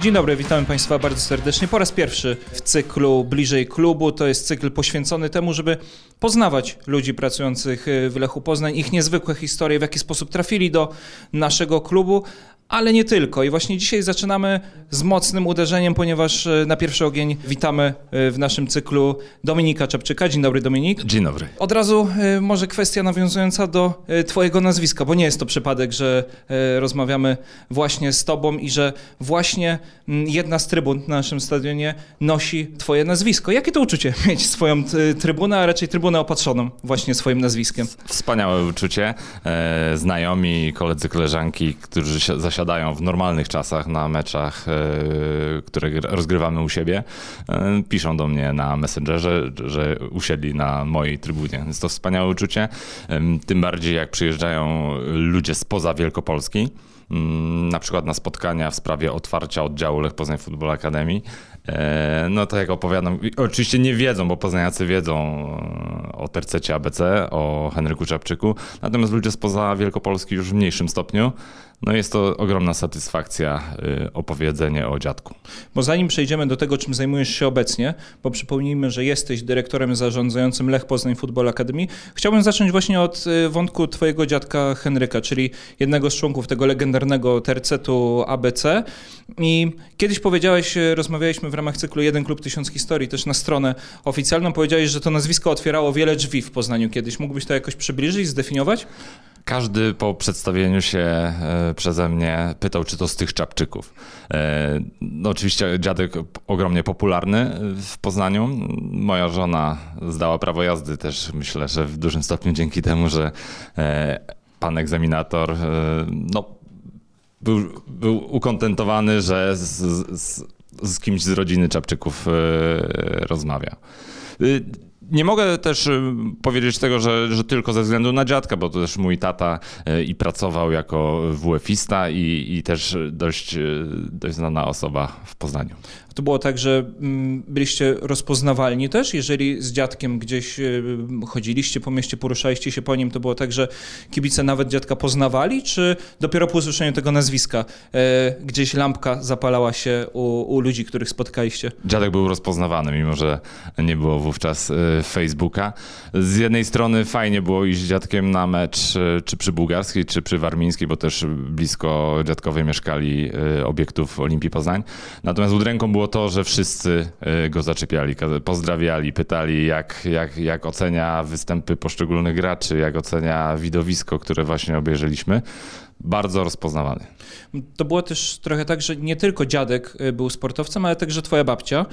Dzień dobry, witamy Państwa bardzo serdecznie. Po raz pierwszy w cyklu Bliżej Klubu. To jest cykl poświęcony temu, żeby poznawać ludzi pracujących y, w Lechu Poznań, ich niezwykłe historie, w jaki sposób trafili do naszego klubu, ale nie tylko. I właśnie dzisiaj zaczynamy z mocnym uderzeniem, ponieważ e, na pierwszy ogień witamy e, w naszym cyklu Dominika Czapczyka. Dzień dobry, Dominik. Dzień dobry. Od razu e, może kwestia nawiązująca do Twojego nazwiska, bo nie jest to przypadek, że rozmawiamy właśnie z Tobą i że właśnie jedna z trybun na naszym stadionie nosi Twoje nazwisko. Jakie to uczucie mieć swoją trybunę, a raczej trybunę opatrzoną właśnie swoim nazwiskiem? Wspaniałe uczucie. Znajomi, koledzy, koleżanki, którzy zasiadają w normalnych czasach na meczach, e, które rozgrywamy u siebie, e, piszą do mnie na Messengerze, że usiedli na mojej trybunie. Jest to wspaniałe uczucie, tym bardziej jak przyjeżdżają ludzie spoza Wielkopolski na przykład na spotkania w sprawie otwarcia oddziału Lech Poznań Football Academy. E, no to jak opowiadam, oczywiście nie wiedzą, bo poznaniacy wiedzą o tercecie ABC, o Henryku Czapczyku, natomiast ludzie spoza Wielkopolski już w mniejszym stopniu. No jest to ogromna satysfakcja y, opowiedzenie o dziadku. Bo zanim przejdziemy do tego, czym zajmujesz się obecnie, bo przypomnijmy, że jesteś dyrektorem zarządzającym Lech Poznań Football Academy, chciałbym zacząć właśnie od y, wątku twojego dziadka Henryka, czyli jednego z członków tego legendarnego tercetu ABC. I kiedyś powiedziałeś, y, rozmawialiśmy w ramach cyklu Jeden Klub Tysiąc Historii, też na stronę oficjalną, powiedziałeś, że to nazwisko otwierało wiele drzwi w Poznaniu kiedyś. Mógłbyś to jakoś przybliżyć, zdefiniować? Każdy po przedstawieniu się e, przeze mnie pytał, czy to z tych czapczyków. E, no oczywiście dziadek ogromnie popularny w Poznaniu. Moja żona zdała prawo jazdy też myślę, że w dużym stopniu dzięki temu, że e, pan egzaminator no, był, był ukontentowany, że z, z, z kimś z rodziny Czapczyków rozmawia nie mogę też y, powiedzieć tego, że, że tylko ze względu na dziadka, bo to też mój tata y, i pracował jako WF-ista i, i też dość, y, dość znana osoba w Poznaniu to było tak, że mm, byliście rozpoznawalni też, jeżeli z dziadkiem gdzieś y, chodziliście po mieście, poruszaliście się po nim, to było tak, że kibice nawet dziadka poznawali, czy dopiero po usłyszeniu tego nazwiska e, gdzieś lampka zapalała się u, u ludzi, których spotkaliście? Dziadek był rozpoznawany, mimo że nie było wówczas e, Facebooka. Z jednej strony fajnie było iść z dziadkiem na mecz, e, czy przy bułgarskiej, czy przy warmińskiej, bo też blisko dziadkowie mieszkali obiektów Olimpii Poznań. Natomiast udręką było to, że wszyscy e, go zaczepiali, pozdrawiali, pytali, jak, jak, jak ocenia występy poszczególnych graczy, jak ocenia widowisko, które właśnie obejrzeliśmy. Bardzo rozpoznawany. To było też trochę tak, że nie tylko dziadek e, był sportowcem, ale także twoja babcia.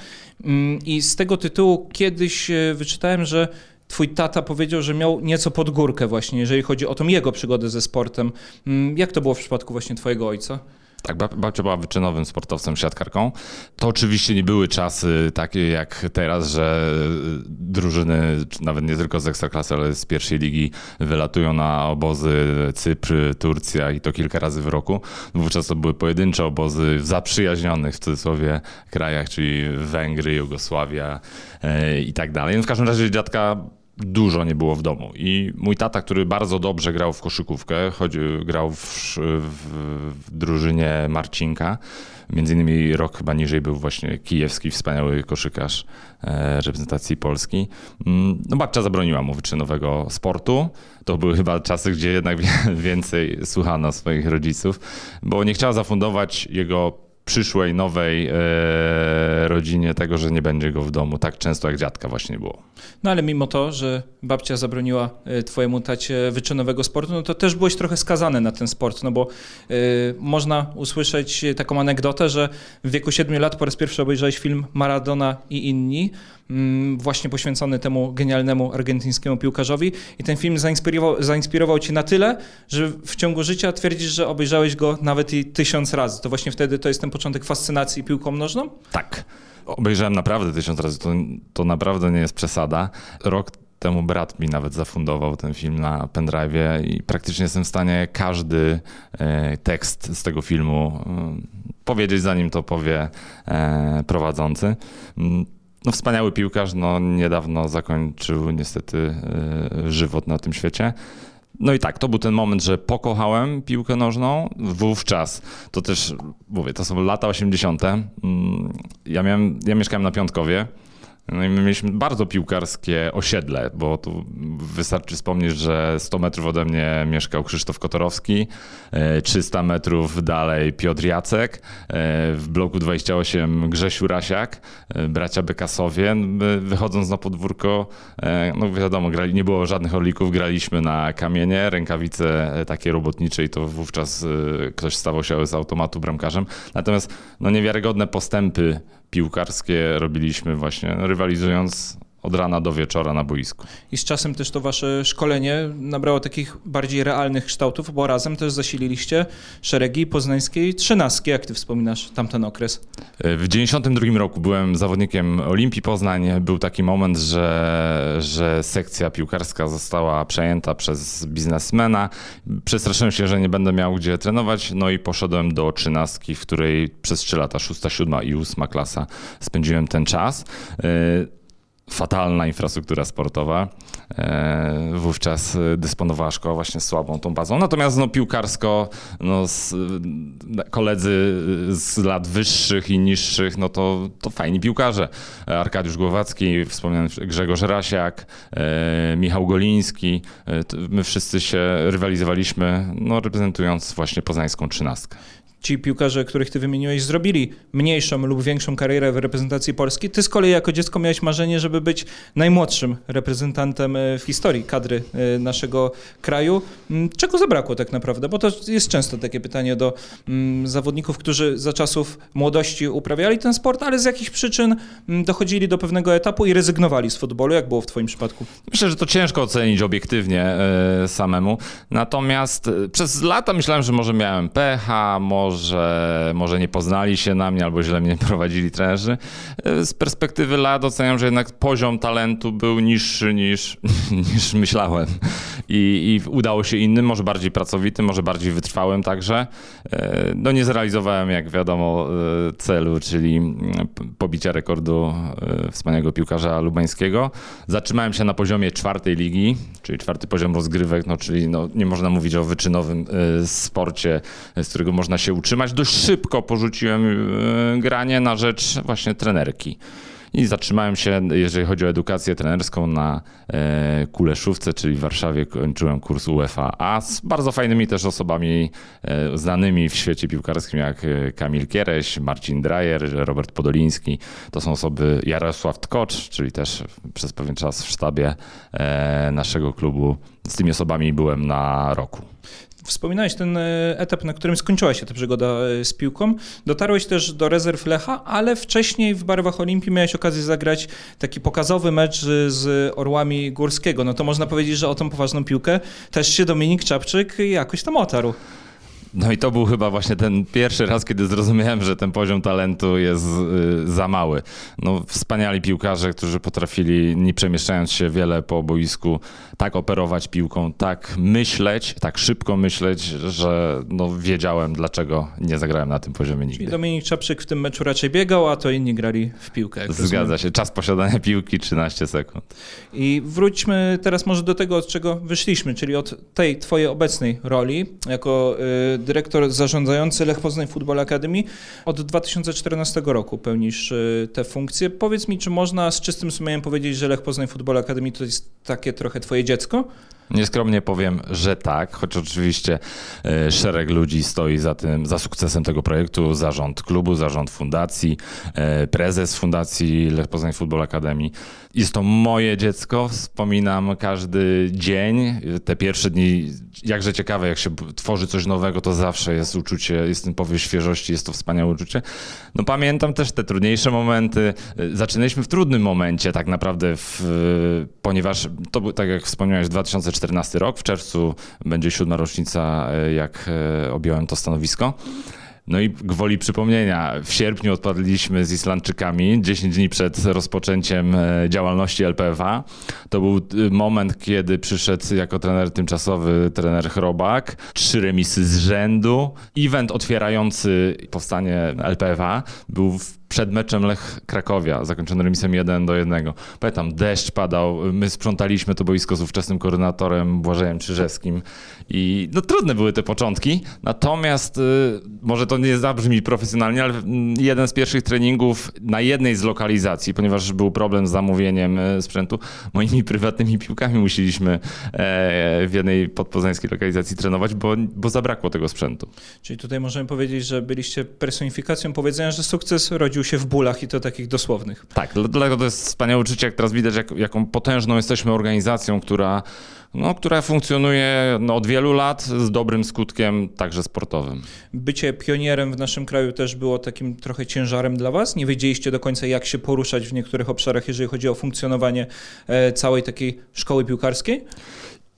Mm, I z tego tytułu kiedyś e, wyczytałem, że Twój tata powiedział, że miał nieco pod górkę właśnie, jeżeli chodzi o tą jego przygodę ze sportem. Mm, jak to było w przypadku właśnie twojego ojca? Tak, babcia była wyczynowym sportowcem, siatkarką. To oczywiście nie były czasy takie jak teraz, że drużyny, nawet nie tylko z Ekstraklasy, ale z pierwszej ligi wylatują na obozy Cypr, Turcja i to kilka razy w roku. Wówczas to były pojedyncze obozy w zaprzyjaźnionych w cudzysłowie krajach, czyli Węgry, Jugosławia e, i tak dalej. No w każdym razie dziadka dużo nie było w domu. I mój tata, który bardzo dobrze grał w koszykówkę, choć grał w, w, w drużynie Marcinka, między innymi rok chyba niżej był właśnie kijewski, wspaniały koszykarz e, reprezentacji Polski. Mm, no babcia zabroniła mu wyczynowego sportu. To były chyba czasy, gdzie jednak więcej słuchano swoich rodziców, bo nie chciała zafundować jego przyszłej, nowej e, rodzinie tego, że nie będzie go w domu. Tak często jak dziadka właśnie było. No ale mimo to, że babcia zabroniła e, twojemu tacie wyczynowego sportu, no to też byłeś trochę skazany na ten sport, no bo e, można usłyszeć taką anegdotę, że w wieku 7 lat po raz pierwszy obejrzałeś film Maradona i inni, właśnie poświęcony temu genialnemu argentyńskiemu piłkarzowi i ten film zainspirował, zainspirował cię na tyle, że w ciągu życia twierdzisz, że obejrzałeś go nawet i tysiąc razy. To właśnie wtedy to jest ten początek fascynacji piłką nożną? Tak. Obejrzałem naprawdę tysiąc razy, to, to naprawdę nie jest przesada. Rok temu brat mi nawet zafundował ten film na pendrive i praktycznie jestem w stanie każdy e, tekst z tego filmu e, powiedzieć, zanim to powie e, prowadzący. No, wspaniały piłkarz, no, niedawno zakończył niestety e, żywot na tym świecie. No i tak, to był ten moment, że pokochałem piłkę nożną. Wówczas, to też, mówię, to są lata 80. Mm, ja, miałem, ja mieszkałem na Piątkowie. No i my mieliśmy bardzo piłkarskie osiedle, bo tu wystarczy wspomnieć, że 100 metrów ode mnie mieszkał Krzysztof Kotorowski, 300 e, metrów dalej Piotr Jacek, e, w bloku 28 Grzesiu Rasiak, e, bracia Bekasowie. Wychodząc na podwórko, no wiadomo, grali, nie było żadnych orlików, graliśmy na kamienie, rękawice takie robotnicze i to wówczas ktoś stawał się z automatu bramkarzem. Natomiast no, niewiarygodne postępy piłkarskie robiliśmy właśnie rywalizując od rana do wieczora na boisku. I z czasem też to wasze szkolenie nabrało takich bardziej realnych kształtów, bo razem też zasililiście szeregi poznańskiej trzynastki, jak ty wspominasz tamten okres. W 92 roku byłem zawodnikiem Olimpii Poznań. Był taki moment, że, że sekcja piłkarska została przejęta przez biznesmena. Przestraszyłem się, że nie będę miał gdzie trenować, no i poszedłem do trzynastki, w której przez trzy lata, szósta, siódma i ósma klasa spędziłem ten czas fatalna infrastruktura sportowa. E, wówczas dysponowała szkoła właśnie słabą tą bazą. Natomiast no, piłkarsko no, z, koledzy z lat wyższych i niższych, no to, to fajni piłkarze. Arkadiusz Głowacki, wspomniany Grzegorz Rasiak, e, Michał Goliński. E, my wszyscy się rywalizowaliśmy, no, reprezentując właśnie poznańską trzynastkę ci piłkarze, których ty wymieniłeś, zrobili mniejszą lub większą karierę w reprezentacji Polski. Ty z kolei jako dziecko miałeś marzenie, żeby być najmłodszym reprezentantem e, w historii kadry e, naszego kraju. Mm, czego zabrakło tak naprawdę? Bo to jest często takie pytanie do mm, zawodników, którzy za czasów młodości uprawiali ten sport, ale z jakichś przyczyn mm, dochodzili do pewnego etapu i rezygnowali z futbolu. Jak było w twoim przypadku? Myślę, że to ciężko ocenić obiektywnie e, samemu. Natomiast przez lata myślałem, że może miałem pecha, może może, może nie poznali się na mnie albo źle mnie prowadzili trenerzy. Z perspektywy lat oceniam, że jednak poziom talentu był niższy niż, niż myślałem. I, I udało się innym, może bardziej pracowitym, może bardziej wytrwałym także. E, no nie zrealizowałem, jak wiadomo, e, celu, czyli pobicia rekordu e, wspaniałego piłkarza lubańskiego. Zatrzymałem się na poziomie czwartej ligi, czyli czwarty poziom rozgrywek, no, czyli no, nie można mówić o wyczynowym sporcie, z którego można się utrzymać. Dość szybko porzuciłem granie na rzecz właśnie trenerki. I zatrzymałem się, jeżeli chodzi o edukację trenerską, na e, Kuleszówce, czyli w Warszawie kończyłem kurs UEFA, a z bardzo fajnymi też osobami e, znanymi w świecie piłkarskim, jak Kamil Kiereś, Marcin Drajer, Robert Podoliński. To są osoby Jarosław Tkocz, czyli też przez pewien czas w sztabie naszego klubu. Z tymi osobami byłem na roku. Wspominałeś ten e, etap, na którym skończyła się ta przygoda e, z piłką. Dotarłeś też do rezerw Lecha, ale wcześniej w barwach Olimpii miałeś okazję zagrać taki pokazowy mecz z Orłami Górskiego. No to można powiedzieć, że o tą poważną piłkę też się Dominik Czapczyk jakoś tam otarł. No i to był chyba właśnie ten pierwszy raz, kiedy zrozumiałem, że ten poziom talentu jest y, za mały. No, wspaniali piłkarze, którzy potrafili, nie przemieszczając się wiele po boisku, tak operować piłką, tak myśleć, tak szybko myśleć, że no, wiedziałem, dlaczego nie zagrałem na tym poziomie nigdy. Czyli Dominik Czapczyk w tym meczu raczej biegał, a to inni grali w piłkę. Zgadza rozumiem. się. Czas posiadania piłki 13 sekund. I wróćmy teraz może do tego, od czego wyszliśmy, czyli od tej twojej obecnej roli jako y, dyrektor zarządzający Lech Poznań Football Academy. Od 2014 roku pełnisz y, tę funkcję. Powiedz mi, czy można z czystym sumieniem powiedzieć, że Lech Poznań Football Academy to jest takie trochę twoje dziecko? Nieskromnie powiem, że tak, choć oczywiście e, szereg ludzi stoi za tym, za sukcesem tego projektu, zarząd klubu, zarząd fundacji, e, prezes fundacji Lech Poznań Football Academy. Jest to moje dziecko, wspominam każdy dzień, te pierwsze dni, jakże ciekawe, jak się tworzy coś nowego, to zawsze jest uczucie, jest ten powiew świeżości, jest to wspaniałe uczucie. No pamiętam też te trudniejsze momenty, zaczynaliśmy w trudnym momencie tak naprawdę, w, ponieważ to był, tak jak wspomniałeś, 2014 rok, w czerwcu będzie siódma rocznica, e, jak e, objąłem to stanowisko. No i gwoli przypomnienia, w sierpniu odpadliśmy z Islandczykami 10 dni przed rozpoczęciem e, działalności LPFA. To był moment, kiedy przyszedł jako trener tymczasowy trener Chrobak. Trzy remisy z rzędu. Event otwierający powstanie LPFA był w przed meczem Lech Krakowia, zakończony remisem 1 do 1. Pamiętam, deszcz padał, my sprzątaliśmy to boisko z ówczesnym koordynatorem Błażejem Czyżewskim i no trudne były te początki, natomiast y, może to nie zabrzmi profesjonalnie, ale jeden z pierwszych treningów na jednej z lokalizacji, ponieważ był problem z zamówieniem y, sprzętu, moimi prywatnymi piłkami musieliśmy e, w jednej podpoznańskiej lokalizacji trenować, bo, bo zabrakło tego sprzętu. Czyli tutaj możemy powiedzieć, że byliście personifikacją powiedzenia, że sukces rodził się w bólach i to takich dosłownych. Tak, dlatego to jest wspaniałe uczucie, jak teraz widać, jak, jaką potężną jesteśmy organizacją, która, no, która funkcjonuje no, od wielu lat z dobrym skutkiem, także sportowym. Bycie pionierem w naszym kraju też było takim trochę ciężarem dla Was? Nie wiedzieliście do końca, jak się poruszać w niektórych obszarach, jeżeli chodzi o funkcjonowanie e, całej takiej szkoły piłkarskiej?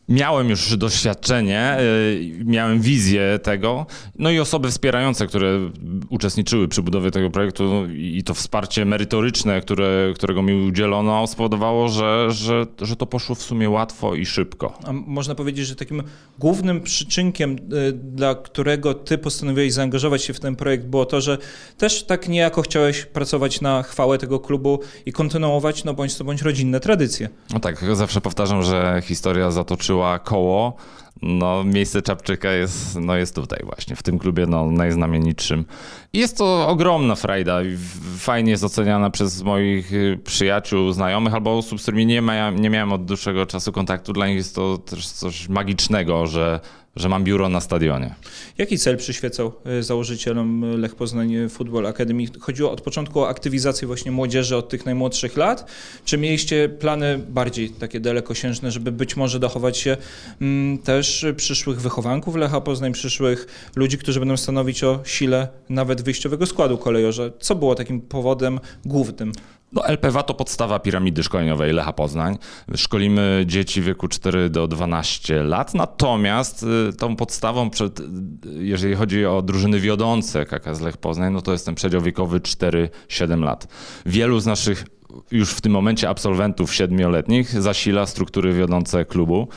Miałem już doświadczenie, y, miałem wizję tego, no i osoby wspierające, które uczestniczyły przy budowie tego projektu i to wsparcie merytoryczne, które, którego mi udzielono, spowodowało, że, że, że to poszło w sumie łatwo i szybko. A można powiedzieć, że takim głównym przyczynkiem, y, dla którego ty postanowiłeś zaangażować się w ten projekt, było to, że też tak niejako chciałeś pracować na chwałę tego klubu i kontynuować, no bądź to bądź rodzinne tradycje. No tak, zawsze powtarzam, że historia zatoczyła koło, no miejsce Czapczyka jest, no jest tutaj właśnie, w tym klubie no, najznamienitszym. Jest to ogromna frajda fajnie jest oceniana przez moich y, przyjaciół, znajomych albo osób, z którymi nie, miałem, nie miałem od dłuższego czasu kontaktu. Dla nich jest to też coś magicznego, że że mam biuro na stadionie. Jaki cel przyświecał y, założycielom Lech Poznań Football Academy? Chodziło od początku o aktywizację właśnie młodzieży od tych najmłodszych lat? Czy mieliście plany bardziej takie dalekosiężne, żeby być może dochować się mm, też przyszłych wychowanków Lecha Poznań, przyszłych ludzi, którzy będą stanowić o sile nawet wyjściowego składu kolejorza? Co było takim powodem głównym? No, LPW to podstawa piramidy szkoleniowej Lecha Poznań. Szkolimy dzieci w wieku 4 do 12 lat, natomiast y, tą podstawą, przed, jeżeli chodzi o drużyny wiodące KKS Lech Poznań, no to jest ten przedział wiekowy 4-7 lat. Wielu z naszych już w tym momencie absolwentów siedmioletnich zasila struktury wiodące klubu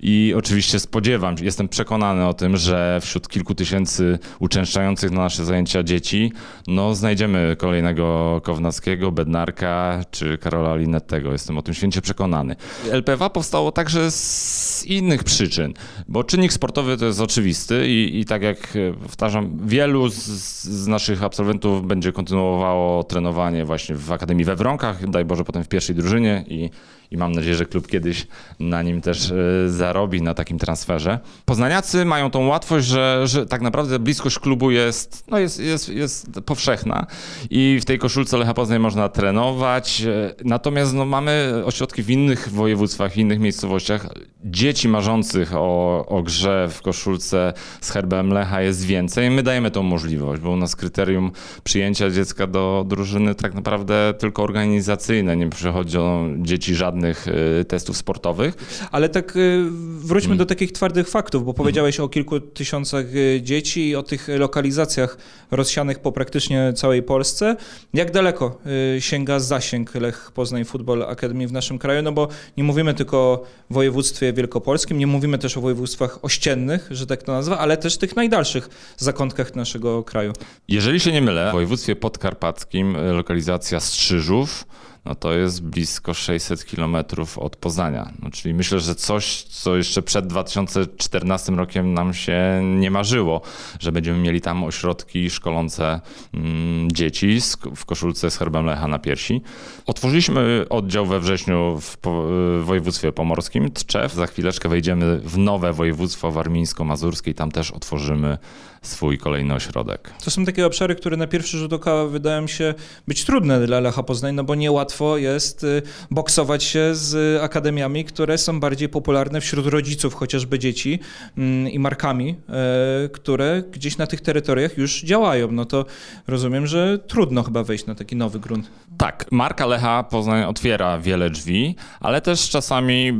i oczywiście spodziewam się, jestem przekonany o tym, że wśród kilku tysięcy uczęszczających na nasze zajęcia dzieci, no znajdziemy kolejnego Kownackiego, Bednarka czy Karola Linettego. Jestem o tym święcie przekonany. LPW powstało także z innych przyczyn, bo czynnik sportowy to jest oczywisty i, i tak jak powtarzam, wielu z, z naszych absolwentów będzie kontynuowało trenowanie właśnie w Akademii we Wronkach, daj Boże, potem w pierwszej drużynie i, i mam nadzieję, że klub kiedyś na nim też e, zarobi, na takim transferze. Poznaniacy mają tą łatwość, że, że tak naprawdę bliskość klubu jest, no jest, jest, jest powszechna i w tej koszulce Lecha Poznań można trenować, e, natomiast no, mamy ośrodki w innych województwach, w innych miejscowościach. Dzieci marzących o, o grze w koszulce z herbem Lecha jest więcej. My dajemy tą możliwość, bo u nas kryterium przyjęcia dziecka do drużyny tak naprawdę tylko organizacyjne, nie przychodzą dzieci żadnych żadnych y, testów sportowych. Ale tak y, wróćmy hmm. do takich twardych faktów, bo powiedziałeś hmm. o kilku tysiącach y, dzieci i o tych lokalizacjach rozsianych po praktycznie całej Polsce. Jak daleko sięga zasięg Lech Poznań Football Academy w naszym kraju? No bo nie mówimy tylko o województwie wielkopolskim, nie mówimy też o województwach ościennych, że tak to nazwa, ale też tych najdalszych zakątkach naszego kraju. Jeżeli się nie mylę, w województwie podkarpackim lokalizacja Strzyżów no to jest blisko 600 kilometrów od Poznania. No, czyli myślę, że coś, co jeszcze przed 2014 rokiem nam się nie marzyło, że będziemy mieli tam ośrodki szkolące mm, dzieci w koszulce z herbem Lecha na piersi. Otworzyliśmy oddział we wrześniu w, w województwie pomorskim, Tczew. Za chwileczkę wejdziemy w nowe województwo warmińsko-mazurskie i tam też otworzymy swój kolejny ośrodek. To są takie obszary, które na pierwszy rzut oka wydają się być trudne dla Lecha Poznań, no bo niełatwo jest y, boksować się z akademiami, które są bardziej popularne wśród rodziców chociażby dzieci mm, i markami, e, które gdzieś na tych terytoriach już działają. No to rozumiem, że trudno chyba wejść na taki nowy grunt. Tak, marka Lecha Poznań otwiera wiele drzwi, ale też czasami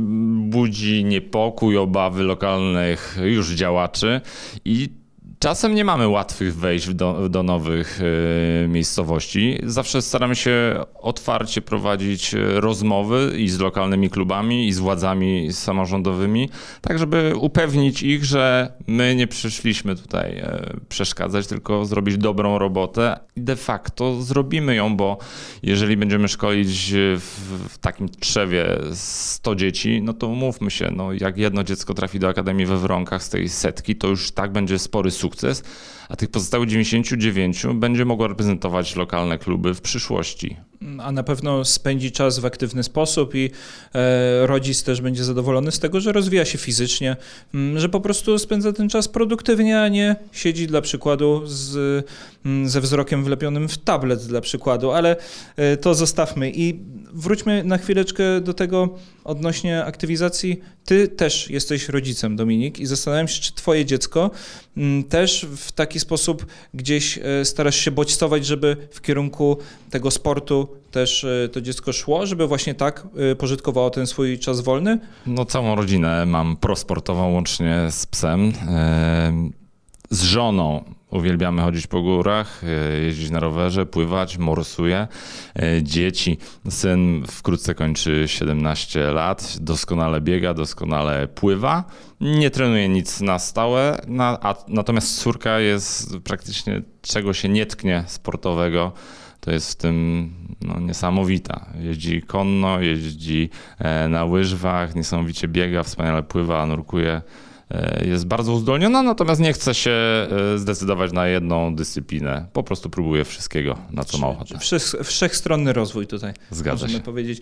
budzi niepokój, obawy lokalnych już działaczy i Czasem nie mamy łatwych wejść do, do nowych y, miejscowości. Zawsze staramy się otwarcie prowadzić e, rozmowy i z lokalnymi klubami, i z władzami samorządowymi, tak żeby upewnić ich, że my nie przyszliśmy tutaj y, przeszkadzać, tylko zrobić dobrą robotę i de facto zrobimy ją, bo jeżeli będziemy szkolić w, w takim trzewie 100 dzieci, no to umówmy się, no jak jedno dziecko trafi do Akademii we Wronkach z tej setki, to już tak będzie spory sukces, sukces a tych pozostałych 99 będzie mogło reprezentować lokalne kluby w przyszłości. A na pewno spędzi czas w aktywny sposób i e, rodzic też będzie zadowolony z tego, że rozwija się fizycznie, że po prostu spędza ten czas produktywnie, a nie siedzi dla przykładu z, ze wzrokiem wlepionym w tablet dla przykładu, ale e, to zostawmy. I wróćmy na chwileczkę do tego odnośnie aktywizacji. Ty też jesteś rodzicem, Dominik, i zastanawiam się, czy twoje dziecko też w taki sposób gdzieś e, starasz się bodźcować, żeby w kierunku tego sportu też e, to dziecko szło, żeby właśnie tak e, pożytkowało ten swój czas wolny? No całą rodzinę mam prosportową łącznie z psem. Z żoną uwielbiamy chodzić po górach, jeździć na rowerze, pływać, morsuje. Dzieci, syn wkrótce kończy 17 lat, doskonale biega, doskonale pływa. Nie trenuje nic na stałe, a, natomiast córka jest praktycznie czego się nie tknie sportowego to jest w tym no, niesamowita. Jeździ konno, jeździ e, na łyżwach, niesamowicie biega, wspaniale pływa, nurkuje. E, jest bardzo uzdolniona, natomiast nie chce się e, zdecydować na jedną dyscyplinę. Po prostu próbuje wszystkiego, na co ma ochotę. Wszechstronny rozwój tutaj. Zgadza możemy się. powiedzieć.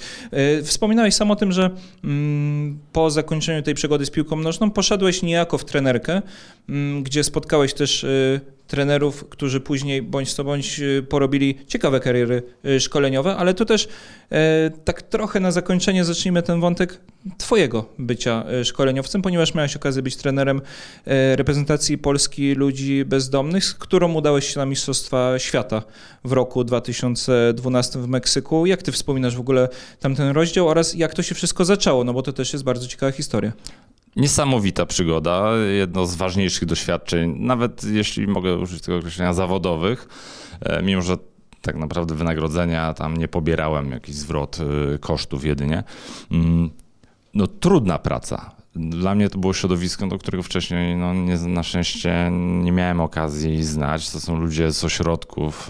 Wspominałeś sam o tym, że mm, po zakończeniu tej przygody z piłką nożną poszedłeś niejako w trenerkę, mm, gdzie spotkałeś też trenerów, którzy później bądź co bądź y, porobili ciekawe kariery y, szkoleniowe, ale tu też e, tak trochę na zakończenie zacznijmy ten wątek Twojego bycia y, szkoleniowcem, ponieważ miałeś okazję być trenerem e, reprezentacji Polski ludzi bezdomnych, z którą udałeś się na Mistrzostwa Świata w roku 2012 w Meksyku. Jak Ty wspominasz w ogóle tamten rozdział oraz jak to się wszystko zaczęło? No bo to też jest bardzo ciekawa historia. Niesamowita przygoda, jedno z ważniejszych doświadczeń, nawet jeśli mogę użyć tego określenia zawodowych, e, mimo że tak naprawdę wynagrodzenia tam nie pobierałem, jakiś zwrot e, kosztów jedynie. Mm, no trudna praca. Dla mnie to było środowisko, do którego wcześniej no, nie, na szczęście nie miałem okazji znać. To są ludzie z ośrodków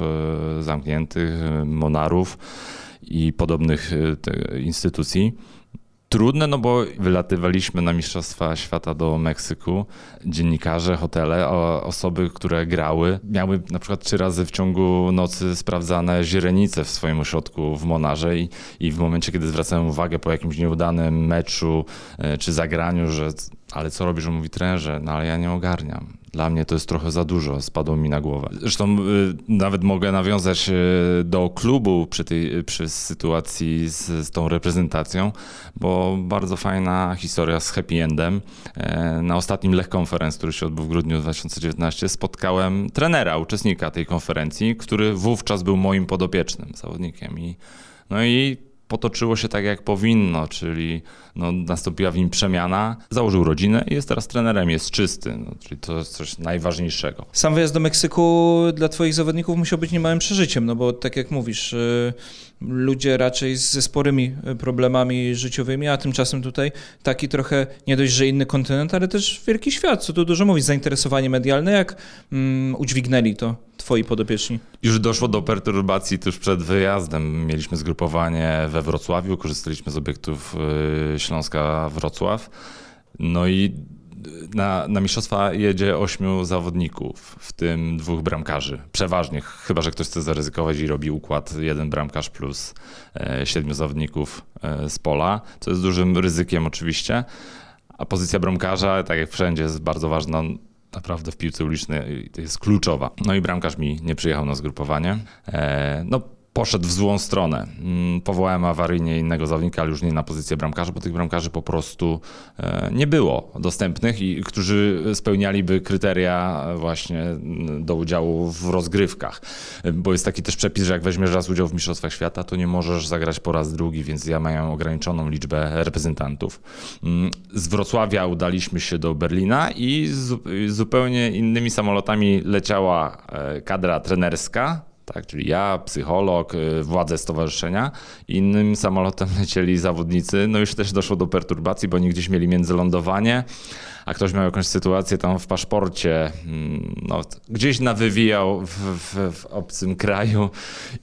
e, zamkniętych, monarów i podobnych instytucji trudne, no bo wylatywaliśmy na Mistrzostwa Świata do Meksyku. Dziennikarze, hotele, osoby, które grały, miały na przykład trzy razy w ciągu nocy sprawdzane źrenice w swoim ośrodku w Monarze i, i w momencie, kiedy zwracałem uwagę po jakimś nieudanym meczu e, czy zagraniu, że ale co robisz, że mówi trenerze, no ale ja nie ogarniam. Dla mnie to jest trochę za dużo, spadło mi na głowę. Zresztą y, nawet mogę nawiązać y, do klubu przy, tej, przy sytuacji z, z tą reprezentacją, bo bardzo fajna historia z happy endem. E, na ostatnim Lech Conference, który się odbył w grudniu 2019, spotkałem trenera, uczestnika tej konferencji, który wówczas był moim podopiecznym zawodnikiem. I, no i potoczyło się tak, jak powinno, czyli no, nastąpiła w nim przemiana, założył rodzinę i jest teraz trenerem, jest czysty, no, czyli to jest coś najważniejszego. Sam wyjazd do Meksyku dla twoich zawodników musiał być niemałym przeżyciem, no bo tak jak mówisz, y, ludzie raczej ze sporymi problemami życiowymi, a tymczasem tutaj taki trochę nie dość, że inny kontynent, ale też wielki świat, co tu dużo mówić, zainteresowanie medialne, jak um, udźwignęli to twoi podopieczni? Już doszło do perturbacji tuż przed wyjazdem. Mieliśmy zgrupowanie we Wrocławiu, korzystaliśmy z obiektów y, Śląska Wrocław. No i na, na mistrzostwa jedzie ośmiu zawodników, w tym dwóch bramkarzy. Przeważnie, chyba że ktoś chce zaryzykować i robi układ jeden bramkarz plus e, siedmiu zawodników e, z pola, co jest dużym ryzykiem oczywiście. A pozycja bramkarza, tak jak wszędzie, jest bardzo ważna naprawdę w piłce ulicznej jest kluczowa. No i bramkarz mi nie przyjechał na zgrupowanie. E, no poszedł w złą stronę. Mm, powołałem awaryjnie innego zawodnika, ale już nie na pozycję bramkarza, bo tych bramkarzy po prostu e, nie było dostępnych i którzy spełnialiby kryteria właśnie mm, do udziału w rozgrywkach. Bo jest taki też przepis, że jak weźmiesz raz udział w Mistrzostwach Świata, to nie możesz zagrać po raz drugi, więc ja mają ograniczoną liczbę reprezentantów. Mm, z Wrocławia udaliśmy się do Berlina i zupełnie innymi samolotami leciała e, kadra trenerska, tak, czyli ja, psycholog, y, władze stowarzyszenia. Innym samolotem lecieli zawodnicy. No już też doszło do perturbacji, bo oni gdzieś mieli międzylądowanie, a ktoś miał jakąś sytuację tam w paszporcie, mm, no, gdzieś nawywijał w, w, w obcym kraju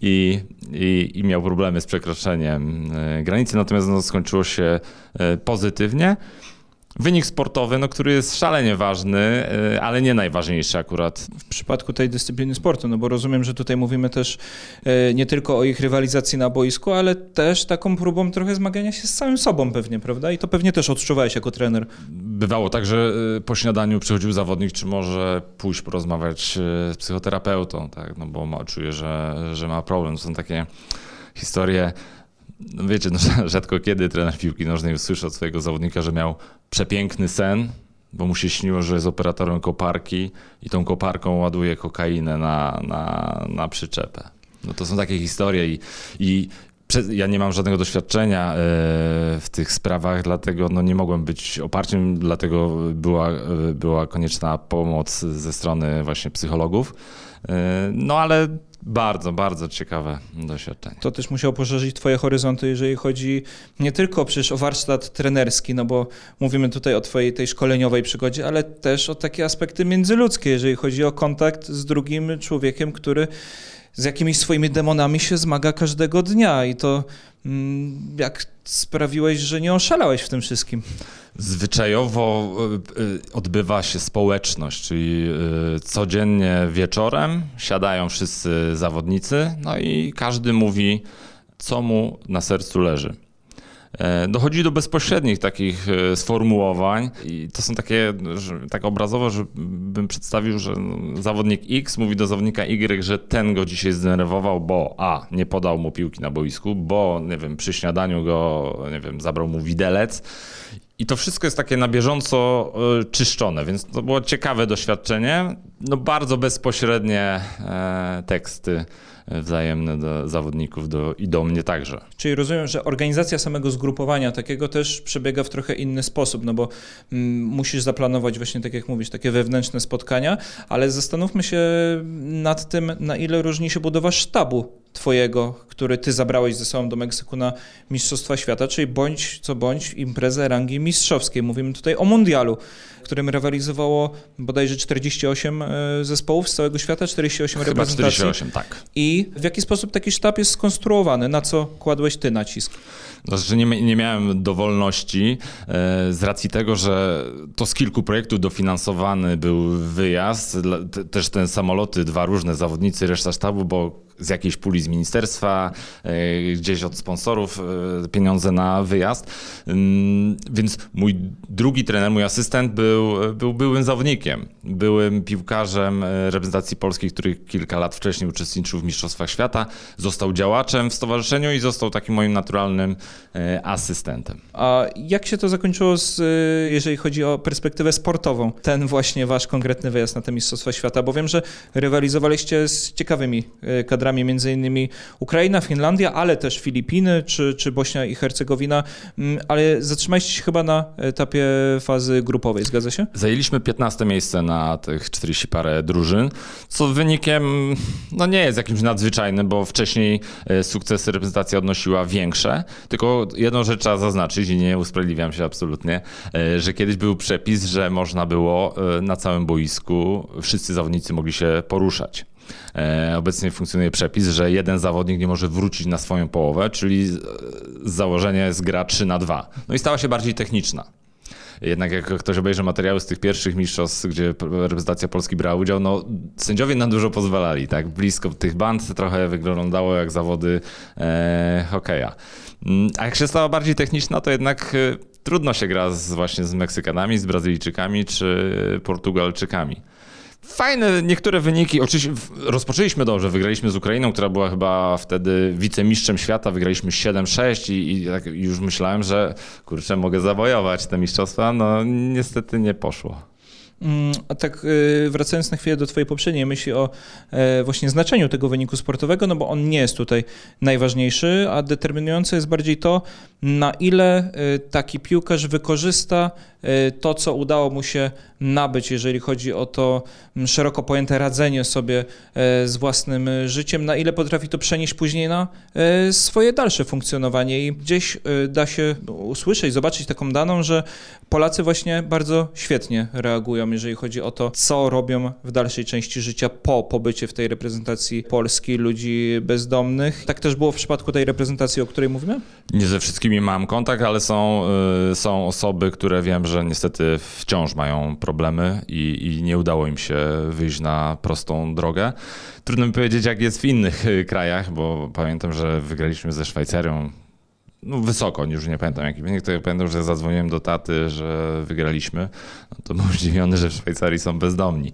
i, i, i, miał problemy z przekroczeniem y, granicy. Natomiast no, skończyło się y, pozytywnie wynik sportowy, no, który jest szalenie ważny, y, ale nie najważniejszy akurat. W przypadku tej dyscypliny sportu, no bo rozumiem, że tutaj mówimy też y, nie tylko o ich rywalizacji na boisku, ale też taką próbą trochę zmagania się z samym sobą pewnie, prawda? I to pewnie też odczuwałeś jako trener. Bywało tak, że y, po śniadaniu przychodził zawodnik, czy może pójść porozmawiać z psychoterapeutą, tak? no bo ma, czuje, że, że ma problem. To są takie historie no wiecie, no, rzadko kiedy trener piłki nożnej usłyszy od swojego zawodnika, że miał przepiękny sen, bo mu się śniło, że jest operatorem koparki i tą koparką ładuje kokainę na, na, na przyczepę. No to są takie historie i, i ja nie mam żadnego doświadczenia e, w tych sprawach, dlatego no nie mogłem być oparciem, dlatego była, e, była konieczna pomoc ze strony właśnie psychologów. E, no ale bardzo, bardzo ciekawe doświadczenie. To też musiało poszerzyć Twoje horyzonty, jeżeli chodzi nie tylko przecież o warsztat trenerski, no bo mówimy tutaj o Twojej tej szkoleniowej przygodzie, ale też o takie aspekty międzyludzkie, jeżeli chodzi o kontakt z drugim człowiekiem, który z jakimiś swoimi demonami się zmaga każdego dnia i to mm, jak sprawiłeś, że nie oszalałeś w tym wszystkim? Zwyczajowo e, e, odbywa się społeczność, czyli e, codziennie wieczorem siadają wszyscy zawodnicy, no i każdy mówi, co mu na sercu leży. E, dochodzi do bezpośrednich takich e, sformułowań i to są takie, że, tak obrazowo, że bym przedstawił, że zawodnik X mówi do zawodnika Y, że ten go dzisiaj zdenerwował, bo a, nie podał mu piłki na boisku, bo, nie wiem, przy śniadaniu go, nie wiem, zabrał mu widelec i to wszystko jest takie na bieżąco e, czyszczone, więc to było ciekawe doświadczenie. No bardzo bezpośrednie teksty wzajemne do zawodników do, i do mnie także. Czyli rozumiem, że organizacja samego zgrupowania takiego też przebiega w trochę inny sposób, no bo mm, musisz zaplanować właśnie, tak jak mówisz, takie wewnętrzne spotkania, ale zastanówmy się nad tym, na ile różni się budowa sztabu twojego, który ty zabrałeś ze sobą do Meksyku na Mistrzostwa Świata, czyli bądź co bądź imprezę rangi mistrzowskiej. Mówimy tutaj o mundialu, którym rywalizowało bodajże 48 e, zespołów z całego świata, 48 Chyba reprezentacji. 48, tak. I w jaki sposób taki sztab jest skonstruowany? Na co kładłeś ty nacisk? Znaczy nie, nie miałem dowolności e, z racji tego, że to z kilku projektów dofinansowany był wyjazd. Też te samoloty, dwa różne zawodnicy, reszta sztabu, bo z jakiejś puli z ministerstwa, e, gdzieś od sponsorów e, pieniądze na wyjazd. Mm, więc mój drugi trener, mój asystent był, był byłym zawodnikiem, byłym piłkarzem e, reprezentacji polskiej, który kilka lat wcześniej uczestniczył w Mistrzostwach Świata, został działaczem w stowarzyszeniu i został takim moim naturalnym asystentem. A jak się to zakończyło, z, jeżeli chodzi o perspektywę sportową, ten właśnie wasz konkretny wyjazd na te Mistrzostwa Świata? Bo wiem, że rywalizowaliście z ciekawymi kadrami między innymi Ukraina, Finlandia, ale też Filipiny czy, czy Bośnia i Hercegowina, mm, ale zatrzymaliście się chyba na etapie fazy grupowej, zgadza się? Zajęliśmy 15 miejsce na tych 40 parę drużyn, co wynikiem no nie jest jakimś nadzwyczajnym, bo wcześniej e, sukcesy reprezentacja odnosiła większe, tylko jedną rzecz trzeba zaznaczyć i nie usprawiedliwiam się absolutnie, e, że kiedyś był przepis, że można było e, na całym boisku, wszyscy zawodnicy mogli się poruszać. E, obecnie funkcjonuje przepis, że jeden zawodnik nie może wrócić na swoją połowę, czyli z założenia jest gra 3 na 2. No i stała się bardziej techniczna. Jednak jak ktoś obejrzy materiały z tych pierwszych mistrzostw, gdzie reprezentacja Polski brała udział, no sędziowie na dużo pozwalali, tak? Blisko tych band trochę wyglądało jak zawody e, hokeja. Mm, a jak się stała bardziej techniczna, to jednak e, trudno się gra z, właśnie z Meksykanami, z Brazylijczykami czy Portugalczykami. Fajne niektóre wyniki. Oczywiście rozpoczęliśmy dobrze. Wygraliśmy z Ukrainą, która była chyba wtedy wicemistrzem świata. Wygraliśmy 7-6 i, i tak już myślałem, że kurczę, mogę zawojować te mistrzostwa. No niestety nie poszło. Mm, a tak y, wracając na chwilę do Twojej poprzedniej myśli o e, właśnie znaczeniu tego wyniku sportowego, no bo on nie jest tutaj najważniejszy, a determinujące jest bardziej to, na ile y, taki piłkarz wykorzysta y, to, co udało mu się nabyć, jeżeli chodzi o to mm, szeroko pojęte radzenie sobie e, z własnym życiem, na ile potrafi to przenieść później na swoje dalsze funkcjonowanie. I gdzieś da się usłyszeć, zobaczyć taką daną, że Polacy właśnie bardzo świetnie reagują, jeżeli chodzi o to, co robią w dalszej części życia po pobycie w tej reprezentacji Polski ludzi bezdomnych. Tak też było w przypadku tej reprezentacji, o której mówimy? Nie ze wszystkimi mam kontakt, ale są, y, są osoby, które wiem, że niestety wciąż mają problemy i, i nie udało im się wyjść na prostą drogę. Trudno mi powiedzieć, jak jest w innych y, krajach, bo pamiętam, że wygraliśmy ze Szwajcarią no wysoko, już nie pamiętam jaki wynik, to ja pamiętam, że zadzwoniłem do taty, że wygraliśmy, no to był zdziwiony, że w Szwajcarii są bezdomni.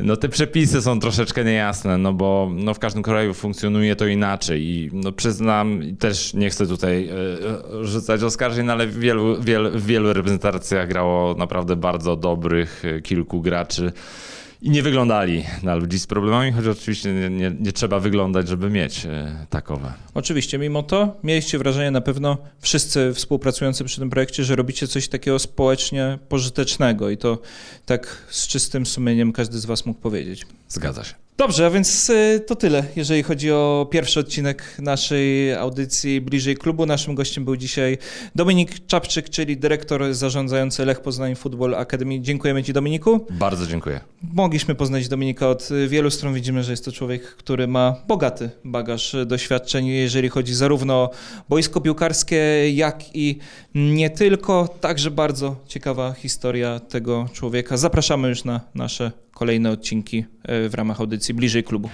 No te przepisy są troszeczkę niejasne, no bo no, w każdym kraju funkcjonuje to inaczej i no przyznam, też nie chcę tutaj y, rzucać oskarżeń, no, ale w wielu, wielu, wielu reprezentacjach grało naprawdę bardzo dobrych e, kilku graczy, i nie wyglądali na ludzi z problemami, choć oczywiście nie, nie, nie, trzeba wyglądać, żeby mieć e, takowe. Oczywiście, mimo to mieliście wrażenie na pewno wszyscy współpracujący przy tym projekcie, że robicie coś takiego społecznie pożytecznego i to tak z czystym sumieniem każdy z was mógł powiedzieć. Zgadza się. Dobrze, a więc y, to tyle, jeżeli chodzi o pierwszy odcinek naszej audycji Bliżej Klubu. Naszym gościem był dzisiaj Dominik Czapczyk, czyli dyrektor zarządzający Lech Poznań Football Academy. Dziękujemy Ci, Dominiku. Bardzo dziękuję. Mogliśmy poznać Dominika od wielu stron. Widzimy, że jest to człowiek, który ma bogaty bagaż doświadczeń, jeżeli chodzi zarówno o boisko piłkarskie, jak i nie tylko. Także bardzo ciekawa historia tego człowieka. Zapraszamy już na nasze kolejne odcinki e, w ramach audycji Bliżej Klubu.